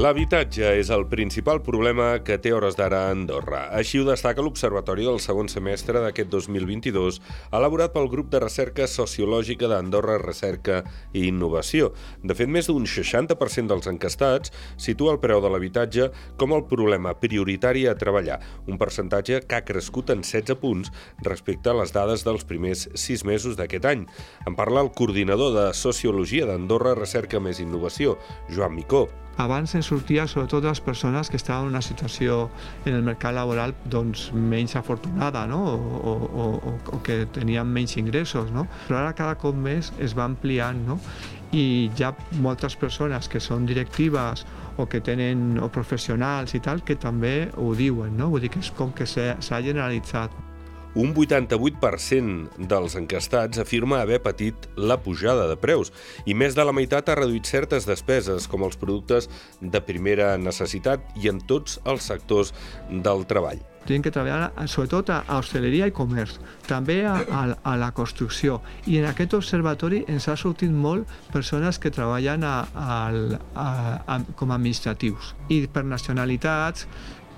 L'habitatge és el principal problema que té hores d'ara a Andorra. Així ho destaca l'Observatori del segon semestre d'aquest 2022, elaborat pel grup de recerca sociològica d'Andorra Recerca i Innovació. De fet, més d'un 60% dels encastats situa el preu de l'habitatge com el problema prioritari a treballar, un percentatge que ha crescut en 16 punts respecte a les dades dels primers 6 mesos d'aquest any. En parla el coordinador de Sociologia d'Andorra Recerca més Innovació, Joan Micó abans en sortia sobretot les persones que estaven en una situació en el mercat laboral doncs, menys afortunada no? o, o, o, o que tenien menys ingressos. No? Però ara cada cop més es va ampliant no? i hi ha moltes persones que són directives o que tenen o professionals i tal que també ho diuen, no? vull dir que és com que s'ha generalitzat. Un 88% dels encastats afirma haver patit la pujada de preus i més de la meitat ha reduït certes despeses, com els productes de primera necessitat i en tots els sectors del treball. Tenen que treballar sobretot a hostaleria i comerç, també a, a, a la construcció. I en aquest observatori ens ha sortit molt persones que treballen a, a, a, a, com a administratius. I per nacionalitats,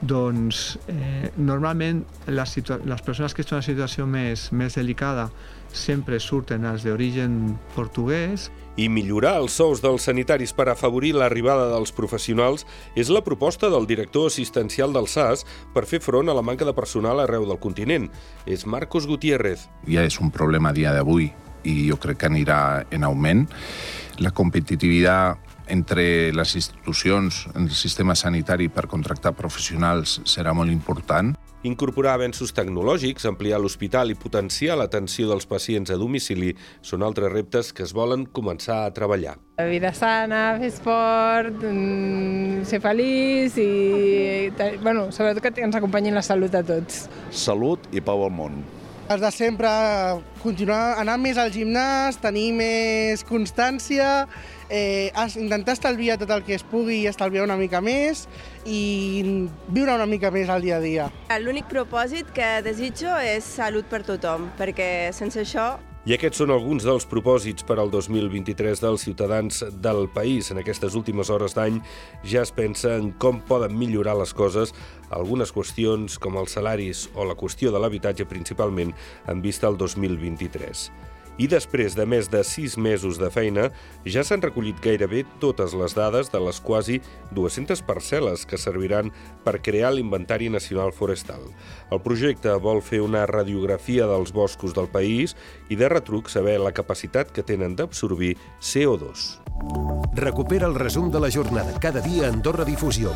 doncs eh, normalment les, les persones que estan en una situació més, més delicada sempre surten els d'origen portuguès. I millorar els sous dels sanitaris per afavorir l'arribada dels professionals és la proposta del director assistencial del SAS per fer front a la manca de personal arreu del continent. És Marcos Gutiérrez. Ja és un problema a dia d'avui i jo crec que anirà en augment. La competitivitat entre les institucions en el sistema sanitari per contractar professionals serà molt important. Incorporar avenços tecnològics, ampliar l'hospital i potenciar l'atenció dels pacients a domicili són altres reptes que es volen començar a treballar. La vida sana, fer esport, mm, ser feliç i, bueno, sobretot que ens acompanyin la salut a tots. Salut i pau al món. Els de sempre, continuar anar més al gimnàs, tenir més constància, eh, intentar estalviar tot el que es pugui i estalviar una mica més i viure una mica més al dia a dia. L'únic propòsit que desitjo és salut per tothom, perquè sense això i aquests són alguns dels propòsits per al 2023 dels ciutadans del país. En aquestes últimes hores d'any ja es pensa en com poden millorar les coses, algunes qüestions com els salaris o la qüestió de l'habitatge principalment en vista al 2023 i després de més de sis mesos de feina ja s'han recollit gairebé totes les dades de les quasi 200 parcel·les que serviran per crear l'Inventari Nacional Forestal. El projecte vol fer una radiografia dels boscos del país i de retruc saber la capacitat que tenen d'absorbir CO2. Recupera el resum de la jornada cada dia a Andorra Difusió.